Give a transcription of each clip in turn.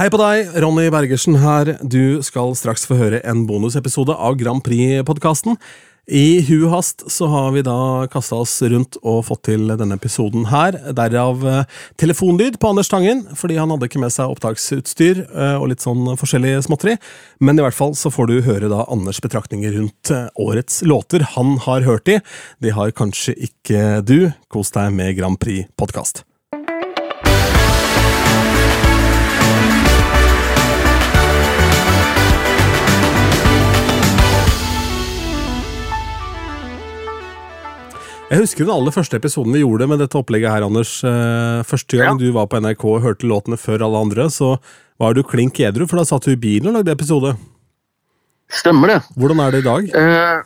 Hei på deg, Ronny Bergersen her. Du skal straks få høre en bonusepisode av Grand Prix-podkasten. I hu hast så har vi da kasta oss rundt og fått til denne episoden her. Derav eh, telefonlyd på Anders Tangen, fordi han hadde ikke med seg opptaksutstyr eh, og litt sånn forskjellig småtteri. Men i hvert fall så får du høre da Anders betraktninger rundt eh, årets låter han har hørt i. De har kanskje ikke du. Kos deg med Grand Prix-podkast. Jeg husker den aller første episoden vi gjorde med dette opplegget her, Anders. Eh, første gang Ja. du var på NRK og hørte låtene før alle andre, så var du klink edru, for da satt du i bilen og lagde episode. Stemmer det. Hvordan er det i dag? Uh,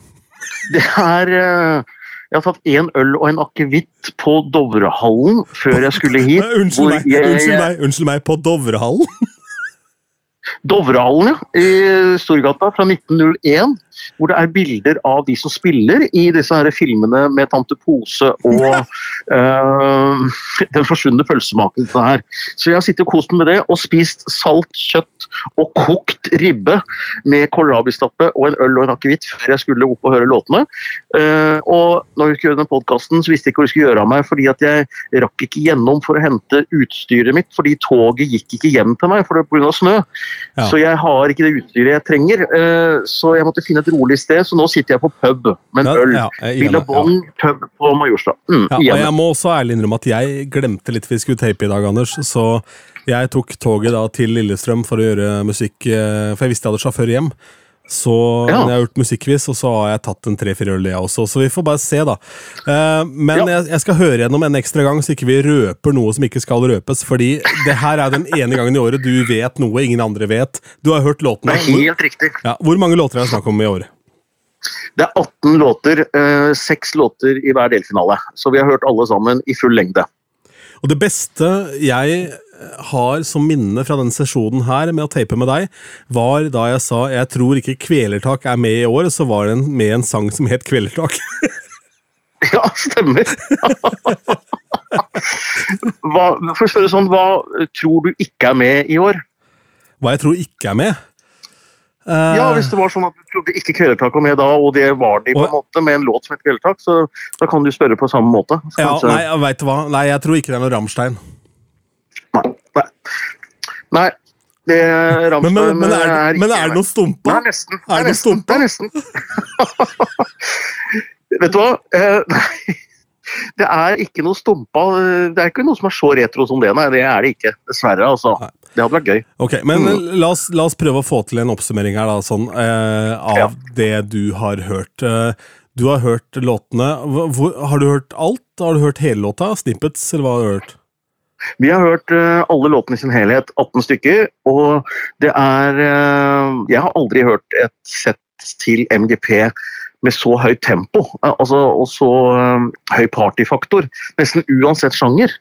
det er uh, Jeg har tatt én øl og en akevitt på Dovrehallen før jeg skulle hit. Unnskyld, meg, jeg- unnskyld meg, unnskyld meg, på Dovrehallen? Dovrehallen. I Storgata fra 1901. Hvor det er bilder av de som spiller i disse her filmene med Tante Pose og eh, Den forsvunne pølsemaken. der. her. Så jeg har sittet og kost meg med det, og spist salt kjøtt og kokt ribbe med kålrabistappe og en øl og en akevitt før jeg skulle opp og høre låtene. Uh, og når vi skulle gjøre den podkasten, visste jeg ikke hva jeg skulle gjøre av meg, fordi at jeg rakk ikke gjennom for å hente utstyret mitt, fordi toget gikk ikke hjem til meg for det pga. snø. Ja. Så jeg har ikke det utstyret jeg trenger. eh, Så jeg måtte finne et rolig sted, så nå sitter jeg på pub med en øl. ja, Billabong ja. Pub på Majorstad. Mm, Ja, jeg må også ærlig innrømme at jeg glemte litt vi skulle tape i dag, Anders. Så jeg tok toget da til Lillestrøm for å gjøre musikk, eh, for jeg visste jeg hadde sjåfør hjem. Så Ja. jeg har gjort musikkquiz, og så har jeg tatt en tre-fire øl, jeg også. Så vi får bare se, da. Uh, Men Ja. jeg, jeg skal høre gjennom en ekstra gang, så ikke vi røper noe som ikke skal røpes. Fordi det her er den ene gangen i året du vet noe ingen andre vet. Du har hørt låtene. Det er helt riktig. Ja, hvor mange låter er det snakk om i år? Det er 18 låter, Seks uh, låter i hver delfinale. Så vi har hørt alle sammen i full lengde. Og det beste jeg har som minne fra denne sesjonen her med å tape med deg, var da jeg sa 'jeg tror ikke Kvelertak er med i år', så var det med en sang som het Kvelertak. Ja, stemmer. hva, for å spørre sånn, hva tror du ikke er med i år? Hva jeg tror ikke er med. Uh, Ja, Hvis det var sånn at du trodde ikke Kvelertak var med da, og det var de på en måte, med en låt som het Kvelertak, så da kan du spørre på samme måte. Ja, nei, vet du hva? Nei, jeg tror ikke det er noe Rammstein. Nei. Nei. Nei. Det Men, Rammstein men, men, er, er men er det noen noe stumpa? Er nesten. Er det nesten. Det er nesten. Vet du hva? Eh, nei. Det er ikke noe stumpa. Det er ikke noe som er så retro som det, nei. Det er det ikke. Dessverre, altså. Nei. Det hadde vært gøy. Ok, men la, oss, la oss prøve å få til en oppsummering her, da, sånn, eh, av Ja. det du har hørt. Eh, du har hørt låtene. Hvor- har du hørt alt? Har du hørt hele låta? Snippets, eller hva har du hørt? Vi har hørt eh, alle låtene i sin helhet, 18 stykker, og det er eh, Jeg har aldri hørt et sett til MGP med så høyt tempo eh, altså, og så høy partyfaktor, nesten uansett sjanger.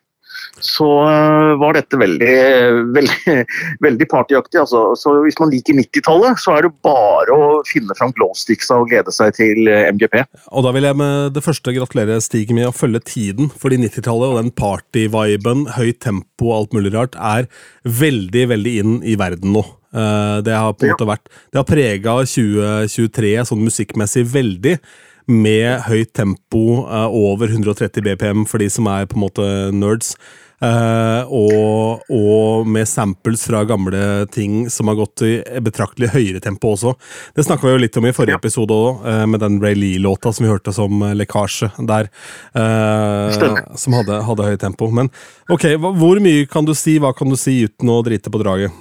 Så eh, var dette veldig, veldig, veldig partyaktig. Altså. Så hvis man liker 90-tallet, så er det bare å finne fram glowsticksa og glede seg til eh, MGP. Og da vil jeg med det første gratulere Stig med å følge tiden, fordi 90-tallet og den party-viben, høyt tempo og alt mulig rart, er veldig, veldig inn i verden nå. Eh, Det har på en måte vært Det har prega 2023 sånn musikkmessig veldig, med høyt tempo over 130 BPM for de som er på en måte nerds. Eh, og, og med samples fra gamle ting som har gått i betraktelig høyere tempo også. Det snakka vi jo litt om i forrige Ja. episode òg, med den Ray Lee-låta som vi hørte som eh, lekkasje der. Uh, som hadde, hadde høyt tempo. Men ok, hva, hvor mye kan du si? Hva kan du si uten å drite på draget?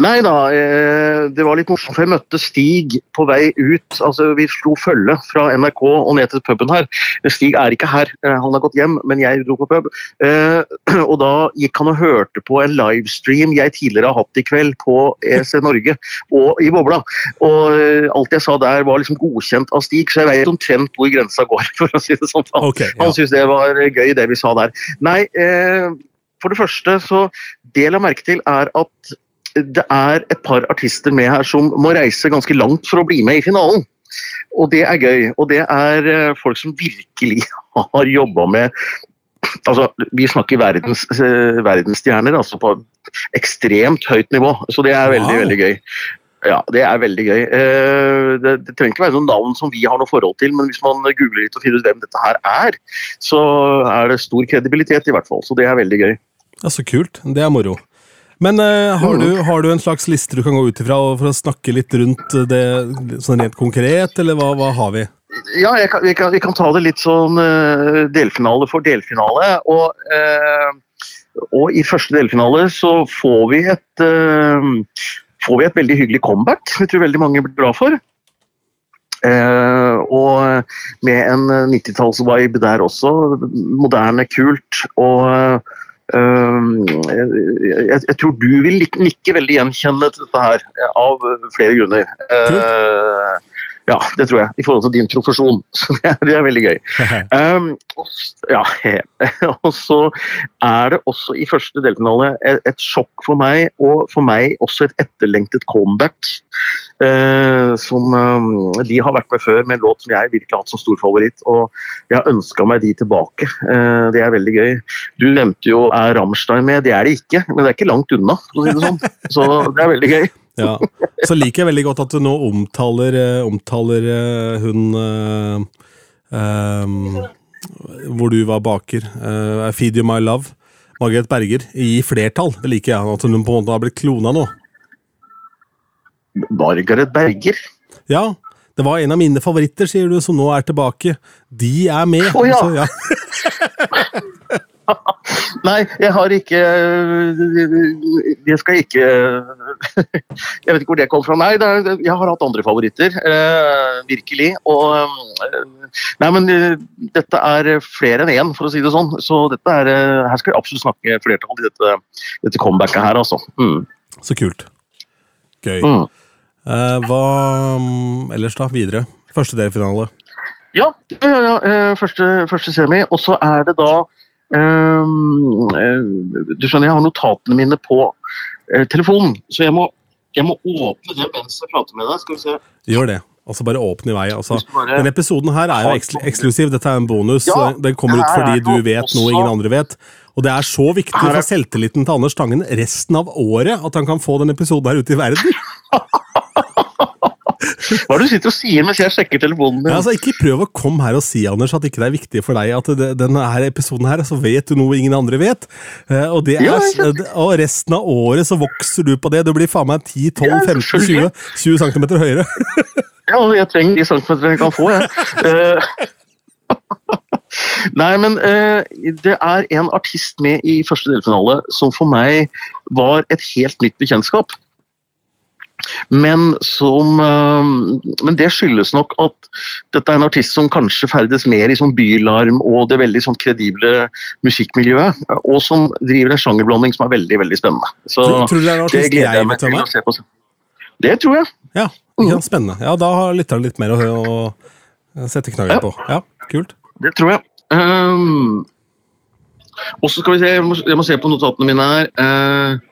Nei da, eh, det var litt morsomt. for Jeg møtte Stig på vei ut. altså Vi slo følge fra NRK og ned til puben her. Stig er ikke her, eh, han har gått hjem, men jeg dro på pub. Eh, Og da gikk han og hørte på en livestream jeg tidligere har hatt i kveld på EC Norge og i Bobla. Og alt jeg sa der var liksom godkjent av Stig, så jeg vet omtrent hvor grensa går, for å si det sånn. Han, okay, ja. han syntes det var gøy, det vi sa der. Nei, for det første så Det jeg la merke til, er at det er et par artister med her som må reise ganske langt for å bli med i finalen. Og det er gøy. Og det er eh, folk som virkelig har jobba med Altså, vi snakker verdens, eh, verdensstjerner altså på ekstremt høyt nivå, så det er veldig, Wow. veldig gøy. Ja, det er veldig gøy. Eh, Det, det trenger ikke være noen navn som vi har noe forhold til, men hvis man googler litt og finner ut hvem dette her er, så er det stor kredibilitet i hvert fall. Så det er veldig gøy. Ja, Så kult. Det er moro. Men uh, har, du, har du en slags liste du kan gå ut ifra for å snakke litt rundt det sånn rent konkret, eller hva, hva har vi? Ja, jeg kan, vi, kan, jeg kan ta det litt sånn uh, delfinale for delfinale. Og, uh, og i første delfinale så får vi et eh, får vi et veldig hyggelig comeback, som jeg tror veldig mange blir glad for. Eh, og med en 90-tallsvibe der også. Moderne, kult. Og eh, jeg, jeg tror du vil nik- nikke veldig gjenkjenne til dette her, av flere grunner. Eh, ja, det tror jeg, i forhold til din profesjon. Så det er, det er veldig gøy. Um, ja, og så er det også i første delfinale et, et sjokk for meg, og for meg også et etterlengtet comeback. Uh, som um, De har vært med før med en låt som jeg virkelig har hatt som stor favoritt. Og jeg har ønska meg de tilbake. Uh, det er veldig gøy. Du nevnte jo er Rammstein med, det er det ikke, men det er ikke langt unna. for å si det sånn. Så det er veldig gøy. Ja. Så liker jeg veldig godt at du nå omtaler, eh, omtaler eh, hun uh, um, Hvor du var baker. Uh, I Feed You My Love. Margaret Berger. I flertall. Det liker jeg. At hun på en måte har blitt klona nå. Margaret Berger. Ja. Det var en av mine favoritter, sier du, som nå er tilbake. De er med. Å, ja. Så, ja. Nei, jeg har ikke Jeg skal ikke Jeg vet ikke hvor det kom fra. Nei, er, jeg har hatt andre favoritter. Eh, virkelig. Og eh, Nei, men eh, dette er flere enn én, for å si det sånn. Så dette er eh, Her skal vi absolutt snakke flertall i dette, dette comebacket her, altså. Mm. Så kult. Gøy. Mm. Eh, hva mm, ellers, da? Videre? Første delfinale. Ja, ja, ja, ja. eh, Første, første semi. Og så er det da eh, Du skjønner, jeg har notatene mine på eh, telefonen, så jeg må, jeg må åpne det mens jeg prater med deg. Skal vi se. Gjør det. Altså Bare åpne i vei. Altså, denne episoden her er jo eks eksklusiv. Dette er en bonus. Ja, Den kommer ut fordi du vet vet noe ingen andre vet. Og det er så viktig for selvtilliten til Anders Tangen resten av året at han kan få denne episoden her ute i verden. Hva er det du sitter og sier mens jeg sjekker telefonen din? Ja, altså, ikke prøv å komme her og si Anders, at ikke det er viktig for deg at denne her episoden her, så vet du noe ingen andre vet. Eh, Og, det er, Ja, og resten av året så vokser du på det. Du blir faen meg 10, 12, Ja, 15, 20, selvfølgelig. 20 cm høyere. Ja, jeg trenger de centimeterne jeg kan få, jeg. Eh, Nei, men eh, det er en artist med i første delfinale som for meg var et helt nytt bekjentskap. Men som eh, Men det skyldes nok at dette er en artist som kanskje ferdes mer i sånn bylarm og det veldig sånn kredible musikkmiljøet, og som driver en sjangerblanding som er veldig, veldig spennende. Så Tror, du det er en det artist gleder jeg meg til å se på. Det tror jeg. Ja, spennende. Ja, da har lytteren litt mer å, å sette knaggen Ja. på. Ja, kult. Det tror jeg. Um, og så skal vi se, jeg må, jeg må se på notatene mine her. Uh,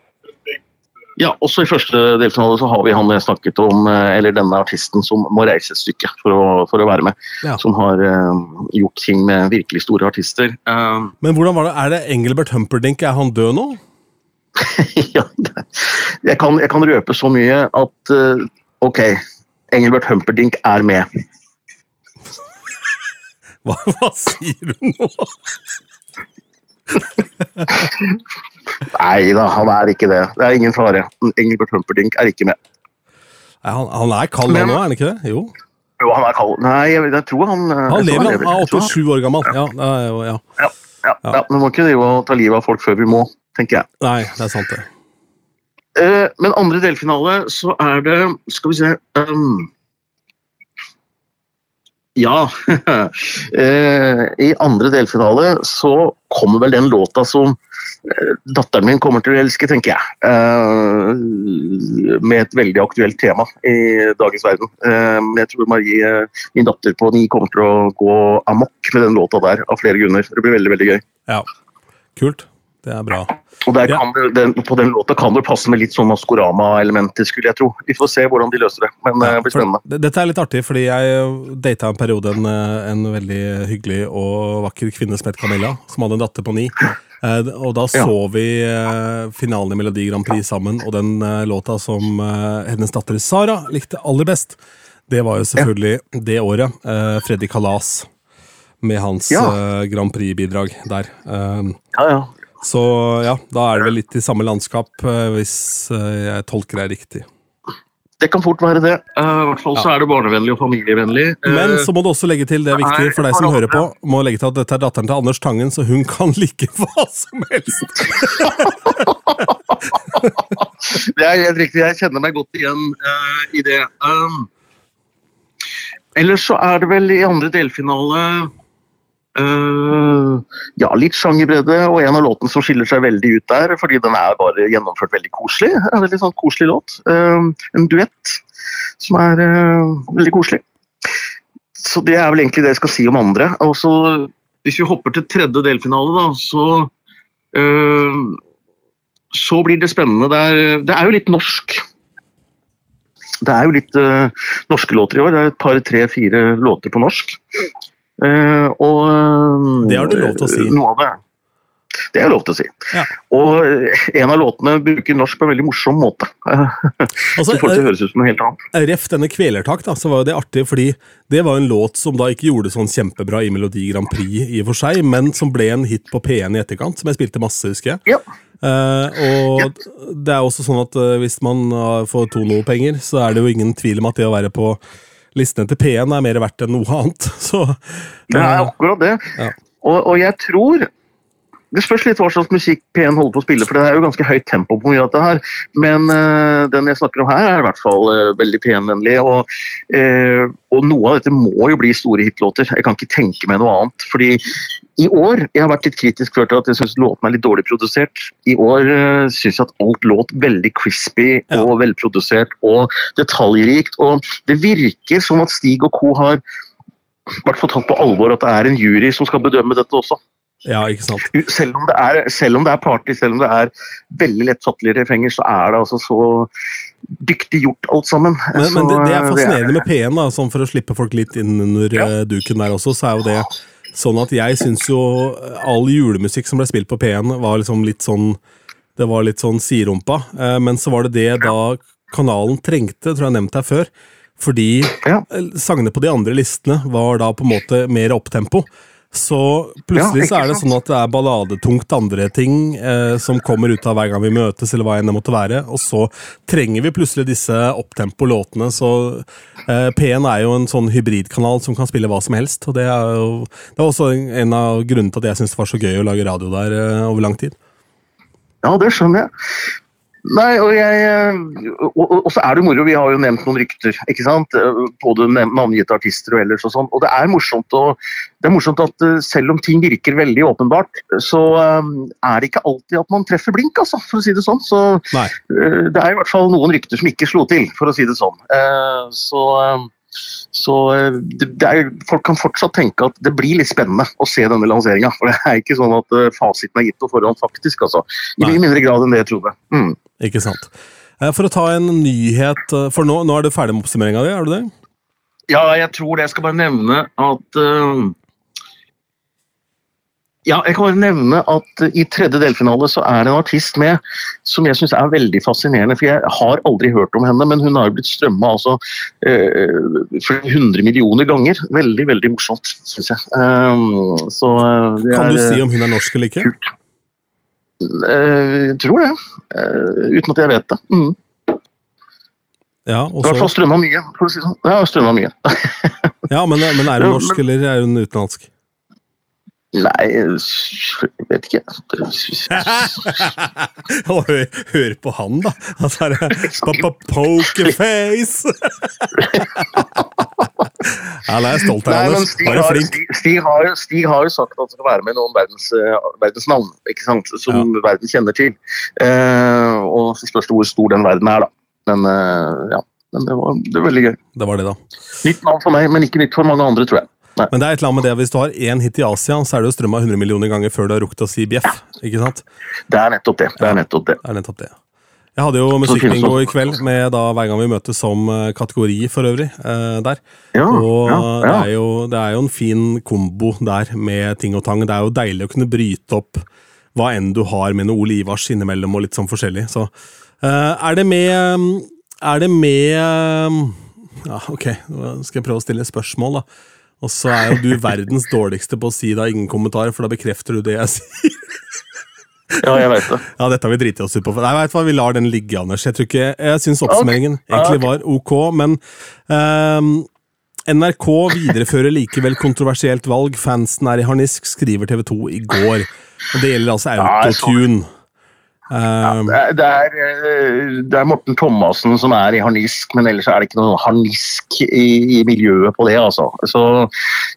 ja, også i første delfinale så har vi han jeg snakket om, eh, eller denne artisten som må reise et stykke for å, for å være med. Ja. Som har uh, gjort ting med virkelig store artister. Uh, Men hvordan var det? Er det Engelbert Humperdinck? Er han død nå? ja, det- jeg, kan, jeg kan røpe så mye at uh, ok, Engelbert Humperdinck er med. Hva, hva sier du nå? Nei da, han er ikke det. Det er ingen fare. Engelbert Humperdinck er ikke med. Nei, han, han er kald nå, er han ikke det? Jo. Jo, han er kald. Nei, jeg, jeg tror han eh, Han lever, han er Jeg tror 87 år gammel. Ja, er ja. Ja, ja, Ja. ja. Men må ikke drive og ta livet av folk før vi må, tenker jeg. Nei, det er sant, det. Eh, men andre delfinale så er det Skal vi se um, Ja. eh, I andre delfinale så kommer vel den låta som eh, datteren min kommer til å elske, tenker jeg. Eh, med et veldig aktuelt tema i dagens verden. Jeg tror Marie, min datter på ni, kommer til å gå amok med den låta der av flere grunner. Det blir veldig, veldig gøy. Ja. Kult. Det er bra. Og Ja. den, På den låta kan det passe med litt sånn Maskorama-elementer, skulle jeg tro. Vi får se hvordan de løser det, men ja, det blir spennende. det- Dette er litt artig, fordi jeg data en periode en, eh, en veldig hyggelig og vakker kvinne som het Camilla, som hadde en datter på ni. Eh, Og da Ja. så vi eh, finalen i Melodi Grand Prix sammen, og den eh, låta som eh, hennes datter Sara likte aller best, det var jo selvfølgelig det året. eh, Freddy Kalas med hans Ja. uh, Grand Prix-bidrag der. Eh, Ja, ja. Så ja, da er det vel litt i samme landskap, eh, hvis eh, jeg tolker deg riktig. Det kan fort være det. Eh, I hvert fall så er det barnevennlig og familievennlig. Men så må du også legge til, det er viktig for deg som hører på, må legge til at dette er datteren til Anders Tangen, så hun kan like hva som helst. Det er helt riktig. Jeg kjenner meg godt igjen uh, i det. Um, ellers så er det vel i andre delfinale eh, ja, litt sjangerbredde, og en av låtene som skiller seg veldig ut der, fordi den er bare gjennomført veldig koselig. En veldig sånn koselig låt. Uh, en duett som er uh, veldig koselig. Så det er vel egentlig det jeg skal si om andre. Og så, hvis vi hopper til tredje delfinale, da, så så blir det spennende. Det er, det er jo litt norsk. Det er jo litt norske låter i år. Det er et par, tre, fire låter på norsk. Eh, og eh, Det har du lov til å si. Noe av det. Det er lov til å si. Ja. Og eh, en av låtene bruker norsk på en veldig morsom måte. Altså, Så får det høres ut som noe helt annet. Ref denne Kvelertak, da, så var jo det artig, fordi det var en låt som da ikke gjorde det sånn kjempebra i Melodi Grand Prix i og for seg, men som ble en hit på P1 i etterkant, som jeg spilte masse, husker jeg. Ja. Eh, og det er også sånn at eh, hvis man får Tono-penger, så er det jo ingen tvil om at det å være på listene til P1 er mer verdt enn noe annet. Så Det er akkurat det. Ja. Og, og jeg tror Det spørs litt hva slags musikk P1 holder på å spille, for det er jo ganske høyt tempo på mye av dette her. Men uh, den jeg snakker om her, er i hvert fall uh, veldig P1-vennlig. Og, uh, og noe av dette må jo bli store hitlåter. Jeg kan ikke tenke meg noe annet. fordi i år jeg har vært litt kritisk før til at jeg syns låtene er litt dårlig produsert. I år uh, syns jeg at alt låt veldig crispy Ja. og velprodusert og detaljrikt. Og det virker som at Stig og co. har i hvert fall tatt på alvor at det er en jury som skal bedømme dette også. Ja, ikke sant. Selv om det er, selv om det er party, selv om det er veldig lettfattelige refrenger, så er det altså så dyktig gjort alt sammen. Men, Så, men det, det er eh, fascinerende med P1, da, sånn for å slippe folk litt inn under Ja. eh, duken der også, så er jo det sånn at jeg syns jo all julemusikk som ble spilt på P1, var liksom litt sånn Det var litt sånn siderumpa. Eh, men så var det det da kanalen trengte, tror jeg nevnte her før. Fordi Ja. eh, sangene på de andre listene var da på en måte mer opptempo. Så plutselig så er det sånn at det er balladetungt andre ting eh, som kommer ut av hver gang vi møtes, eller hva enn det måtte være. Og så trenger vi plutselig disse opptempo-låtene. Så eh, P1 er jo en sånn hybridkanal som kan spille hva som helst. Og det er jo det er også en, en av grunnene til at jeg syns det var så gøy å lage radio der eh, over lang tid. Ja, det skjønner jeg. Nei, og jeg eh, og, og, og så er det moro, vi har jo nevnt noen rykter, ikke sant? Eh, Både navngitte artister og ellers og sånn. Og det er morsomt, å, det er morsomt at eh, selv om ting virker veldig åpenbart, så er det ikke alltid at man treffer blink, altså, for å si det sånn. Så Nei. det er i hvert fall noen rykter som ikke slo til, for å si det sånn. Så, så er, folk kan fortsatt tenke at det blir litt spennende å se denne lanseringa. For det er ikke sånn at fasiten er gitt på forhånd, faktisk. altså. I mye mindre grad enn det jeg trodde. Mm. Ikke sant. Eh, For å ta en nyhet eh, For nå, nå er du ferdig med oppsummeringa di, er du det? Ja, jeg tror det. Jeg skal bare nevne at uh, Ja, jeg kan bare nevne at i tredje delfinale så er det en artist med som jeg syns er veldig fascinerende. For jeg har aldri hørt om henne, men hun har jo blitt strømma altså, uh, flere hundre millioner ganger. Veldig, veldig morsomt, syns jeg. Uh, så Kan er, du si om hun er norsk eller ikke? kult. Eh, Jeg tror det. Eh, uten at jeg vet det. Mm. Ja, I og hvert fall så, strømma mye. for å si det sånn. Ja, strømma mye. ja men, men er hun norsk, eller er hun utenlandsk? Nei, jeg vet ikke. Og hør, hør på han, da! Altså, er Pokerface! Ja, nei, er stolt av deg, Anders. Bare flink. Stig, Stig, har, Stig har jo sagt at han skal være med noen verdens, eh, verdensnavn ikke sant? som verden kjenner til. Eh, og så spørs det hvor stor den verden er, da. Men eh, ja, men det var, det var veldig gøy. Det var det, da. Nytt navn for meg, men ikke nytt for mange andre, tror jeg. Nei. Men det er et eller annet med det, hvis du har én hit i Asia, så er det jo strømma av 100 millioner ganger før du har rukket å si bjeff. ikke sant? Det er nettopp det. det, er nettopp det. Det er nettopp det. Jeg hadde jo musikkbingo i kveld med da hver gang vi møtes som eh, kategori for øvrig. eh, der. Ja, og ja, Det, er jo, det er jo en fin kombo der med ting og tang. Det er jo deilig å kunne bryte opp hva enn du har med noe Ole Ivars innimellom og litt sånn forskjellig. Så eh, er det med Er det med eh, Ja, ok, nå skal jeg prøve å stille et spørsmål, da. Og så er jo du verdens dårligste på å si da ingen kommentar, for da bekrefter du det jeg sier. Ja, jeg vet det. Ja, dette har vi driti oss ut på. Nei, vet hva, Vi lar den ligge, Anders. Jeg tror ikke, jeg syns oppsummeringen egentlig var ok, men um, NRK viderefører likevel kontroversielt valg. Fansen er i harnisk, skriver TV 2 i går. Og Det gjelder altså autotune. Ehm, Det er, det, er, eh, det er Morten Thomassen som er i harnisk, men ellers er det ikke noe harnisk i, i miljøet på det. altså. Så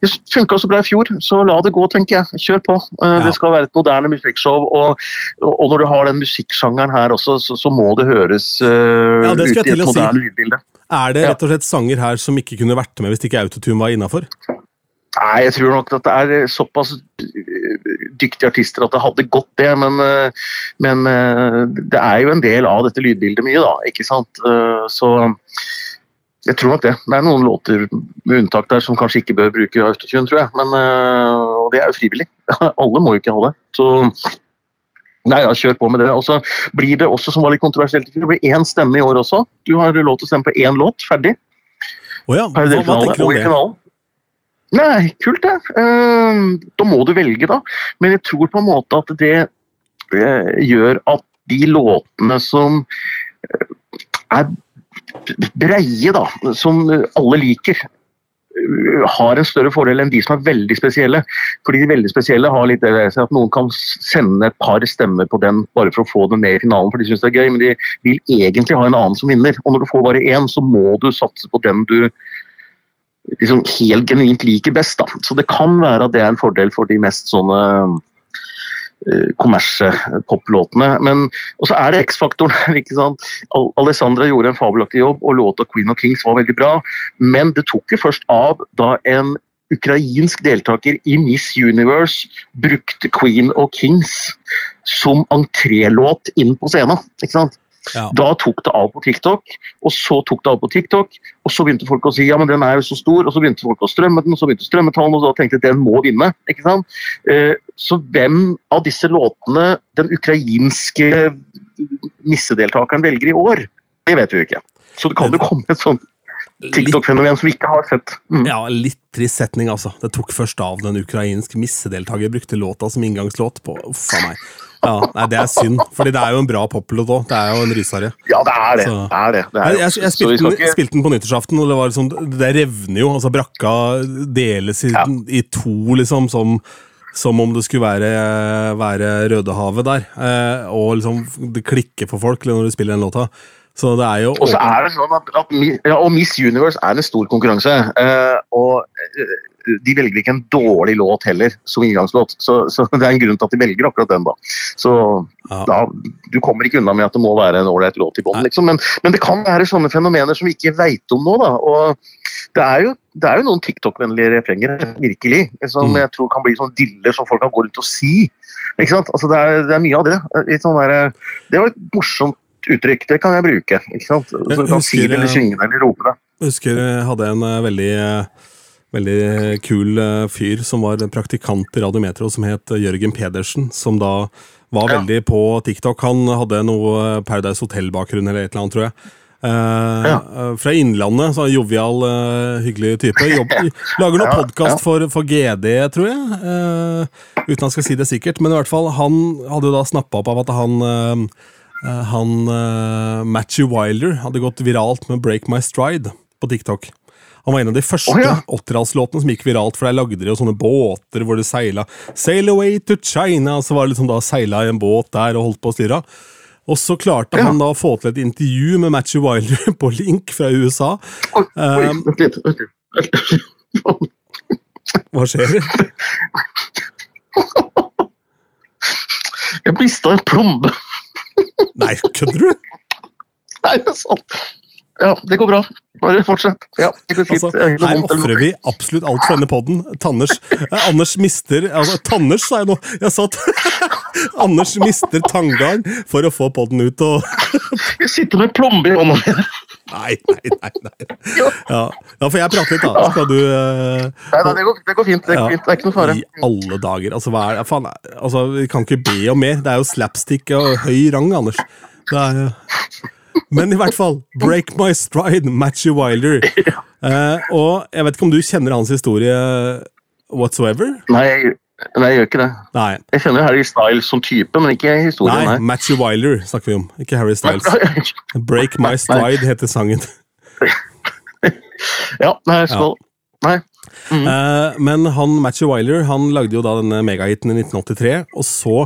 Det funka så bra i fjor, så la det gå, tenker jeg. Kjør på. Eh, Ja. Det skal være et moderne musikkshow, og, og når du har den musikksjangeren her også, så, så må det høres uh, Ja, det ut i et å si. moderne lydbilde. er det rett og slett sanger her som ikke kunne vært med hvis ikke autotune var innafor? Nei, jeg tror nok at det er såpass dyktige artister at det hadde gått det, men, øh, men øh, det er jo en del av dette lydbildet mye, da. ikke sant? Øh, Så jeg tror nok det. Det er noen låter med unntak der som kanskje ikke bør bruke autotune, tror jeg. Men, og det er jo frivillig. Alle må jo ikke ha det. Så Nei, ja, kjør på med det. Og så blir det også, som var litt kontroversielt, det blir én stemme i år også. Du har lov til å stemme på én låt, ferdig. Å ja, hva, hva tenker du om det? Nei, kult det. Eh, da må du velge, da. Men jeg tror på en måte at det eh, gjør at de låtene som eh, er breie, da, som alle liker, eh, har en større fordel enn de som er veldig spesielle. Fordi de veldig spesielle har litt det at noen kan sende et par stemmer på den bare for å få den med i finalen, for de syns det er gøy, men de vil egentlig ha en annen som vinner. Og når du får bare én, så må du satse på den du liksom helt genuint liker best. Da. Så det kan være at det er en fordel for de mest sånne uh, kommersie poplåtene. Men og så er det X-faktoren ikke sant? Al Alessandra gjorde en fabelaktig jobb, og låta 'Queen of Kings' var veldig bra. Men det tok jo først av da en ukrainsk deltaker i Miss Universe brukte 'Queen of Kings' som entrélåt inn på scenen. ikke sant? Ja. Da tok det av på TikTok, og så tok det av på TikTok. Og så begynte folk å si ja, men den er jo så stor, og så begynte folk å strømme den, og så begynte strømmetallene, og så tenkte jeg den må vinne. ikke sant? Eh, så hvem av disse låtene den ukrainske missedeltakeren velger i år, det vet vi jo ikke. Så det kan jo komme et sånt TikTok-fenomen som vi ikke har sett. Mm. Ja, litt trist setning, altså. Det tok først av den ukrainsk missedeltaker brukte låta som inngangslåt på Uff a meg. Ja, nei, Det er synd, fordi det er jo en bra poplåt òg. Det er jo en rysare. Ja, det er det. Det, er det. det er Jeg, jeg, spilte, den, ikke- spilte den på nyttårsaften, og det var liksom, det revner jo. altså Brakka deles i, Ja. i to, liksom, som, som om det skulle være, være Rødehavet der. Eh, og liksom det klikker for folk når du spiller den låta. Så det er jo Og så er det sånn at, at ja, og Miss Universe er en stor konkurranse. eh, og eh, de velger ikke en dårlig låt heller som inngangslåt. Så, så det er en grunn til at de velger akkurat den. da. Så Ja. da, Du kommer ikke unna med at det må være en ålreit låt i bånn. Liksom. Men, men det kan være sånne fenomener som vi ikke veit om nå. da. Og det er jo, det er jo noen TikTok-vennlige refrenger, virkelig, som Mm. jeg tror kan bli sånn diller som folk kan gå rundt og si. Ikke sant? Altså, det, er, det er mye av det. Litt sånn der, det var et morsomt uttrykk, det kan jeg bruke. ikke sant? Så du kan si det eller svinge synge det eller rope det. Jeg husker jeg hadde en eh, veldig, eh, veldig kul eh, fyr som var praktikant i Radiometro, som het eh, Jørgen Pedersen, som da var Ja. veldig på TikTok. Han hadde noe Paradise Hotel-bakgrunn eller et eller annet, tror jeg. Eh, Ja. eh, Fra Innlandet, så jovial, eh, hyggelig type. Jobb, lager noe Ja, podkast ja. for, for GD, tror jeg. eh, uten at jeg skal si det sikkert. Men i hvert fall, han hadde jo da snappa opp av at han eh, eh, han uh, Matthew Wilder hadde gått viralt med 'Break My Stride' på TikTok. Han var en av de første oh, ja. 80-tallslåtene som gikk viralt, for der lagde de jo sånne båter hvor det seila 'Sail away to China', og så var det liksom da seila i en båt der og holdt på å styre. Og så klarte Ja. han da å få til et intervju med Matthew Wilder på link fra USA. Oi, oi, Um. Hva skjer? Jeg mista en plombe. Nei, kødder du? Nei, det er sant. ja, det går bra. Bare fortsett. Ja. Altså, her ofrer vi absolutt alt for denne podden. Tanners eh, Anders mister altså, Tanners, sa jeg nå! Jeg satt Anders mister tanngarn for å få podden ut og Jeg sitter med plombe i hånda mi. Nei, nei, nei. nei. Jo. Ja, for jeg prater litt, da. Skal du uh, Nei, nei, det går, det går fint. Det, ja, går fint. det er ikke noe fare. I alle dager. Altså, hva er faen, altså, Vi kan ikke be om mer. Det er jo slapstick og høy rang, Anders. Det er, men i hvert fall, Break My Stride, Matchy Wilder. Uh, og jeg vet ikke om du kjenner hans historie whatsoever? Nei, jeg, nei, jeg gjør ikke det. Nei. Jeg kjenner Harry Styles som type, men ikke historien. Nei, Nei. Matchy Wiler snakker vi om, ikke Harry Styles. Break My Stride heter sangen. ja, nei, skål. Nei. Eh, men han, Matchy Wiler han lagde jo da denne megahiten i 1983, og så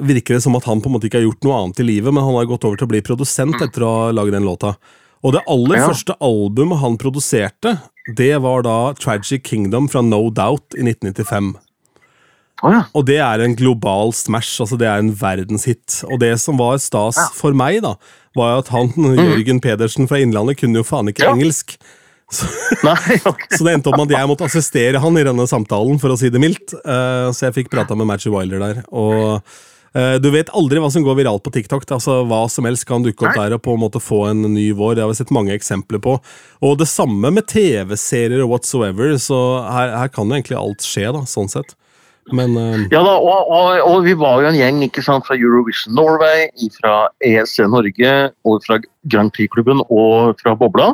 virker det som at han på en måte ikke har gjort noe annet i livet, men han har gått over til å bli produsent etter å ha laget den låta. Og det aller Ja. første albumet han produserte, det var da Tragic Kingdom fra No Doubt i 1995. Å ja. Og det er en global smash, altså det er en verdenshit. Og det som var stas Ja. for meg, da, var at han, Jørgen Pedersen fra Innlandet, kunne jo faen ikke Ja. engelsk. Nei, okay. Så det endte opp med at jeg måtte assistere han i denne samtalen, for å si det mildt. Uh, Så jeg fikk prata med Matchy Wilder der. Og uh, du vet aldri hva som går viralt på TikTok. Altså Hva som helst kan dukke opp der og på en måte få en ny vår. Det har vi sett mange eksempler på. Og det samme med TV-serier og whatsoever, så her, her kan jo egentlig alt skje, da, sånn sett. Men uh... Ja da, og, og, og vi var jo en gjeng ikke sant, fra Eurovision Norway, fra ESC Norge, og fra Grand Prix-klubben og fra Bobla.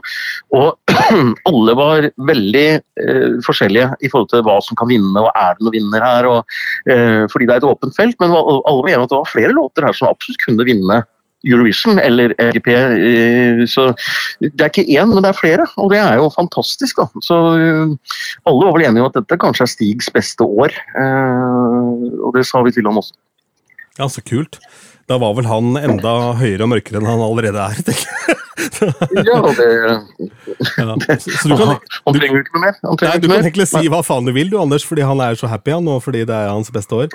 Og alle var veldig uh, forskjellige i forhold til hva som kan vinne, og er det noen vinner her. Og, uh, fordi det er et åpent felt, men alle var enige om at det var flere låter her som absolutt kunne vinne Eurovision eller EGP. eh, Så det er ikke én, men det er flere, og det er jo fantastisk. da. Så eh, alle var vel enige om at dette kanskje er Stigs beste år, eh, og det sa vi til ham også. ja, så kult. Da var vel han enda høyere og mørkere enn han allerede er, tenker jeg. Ja, det, Ja. Så, du kan, han trenger ikke noe mer. Nei, du kan egentlig si hva faen du vil, du, Anders, fordi han er så happy han, og fordi det er hans beste år.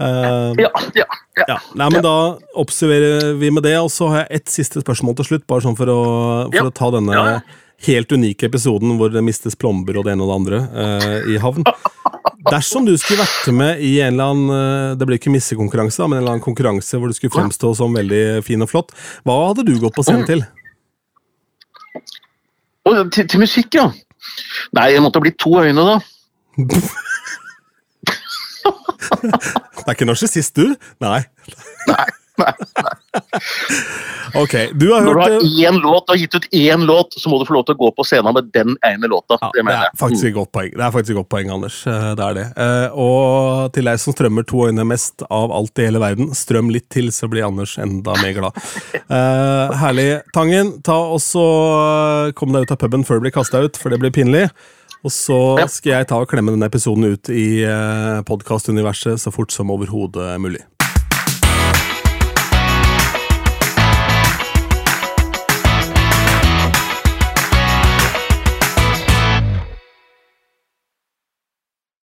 Eh, Ja, ja, ja. ja. Nei, men Da observerer vi med det, og så har jeg ett siste spørsmål til slutt. Bare sånn for å, for å ta denne helt unike episoden hvor det mistes plomber og det ene og det andre uh, i havn. Dersom du skulle vært med i en eller annen eh, det blir ikke missekonkurranse, men en eller annen konkurranse hvor du skulle fremstå som veldig fin og flott, hva hadde du gått på scenen til? Oh, til, til musikk, ja. Nei, det måtte ha blitt to øyne, da. Er ikke narsissist, du? Nei. Nei, nei. Ok, du har Når du har eh, én låt, du har gitt ut én låt, så må du få lov til å gå på scenen med den ene låta. Ja, det det er jeg. faktisk et godt poeng, Det er faktisk et godt poeng, Anders. Eh, Det er det. Eh, Og til deg som strømmer to øyne mest av alt i hele verden, strøm litt til, så blir Anders enda mer glad. Herlig. Tangen, ta også kom deg ut av puben før du blir kasta ut, for det blir pinlig. Og så skal jeg ta og klemme denne episoden ut i uh, podkastuniverset så fort som overhodet mulig.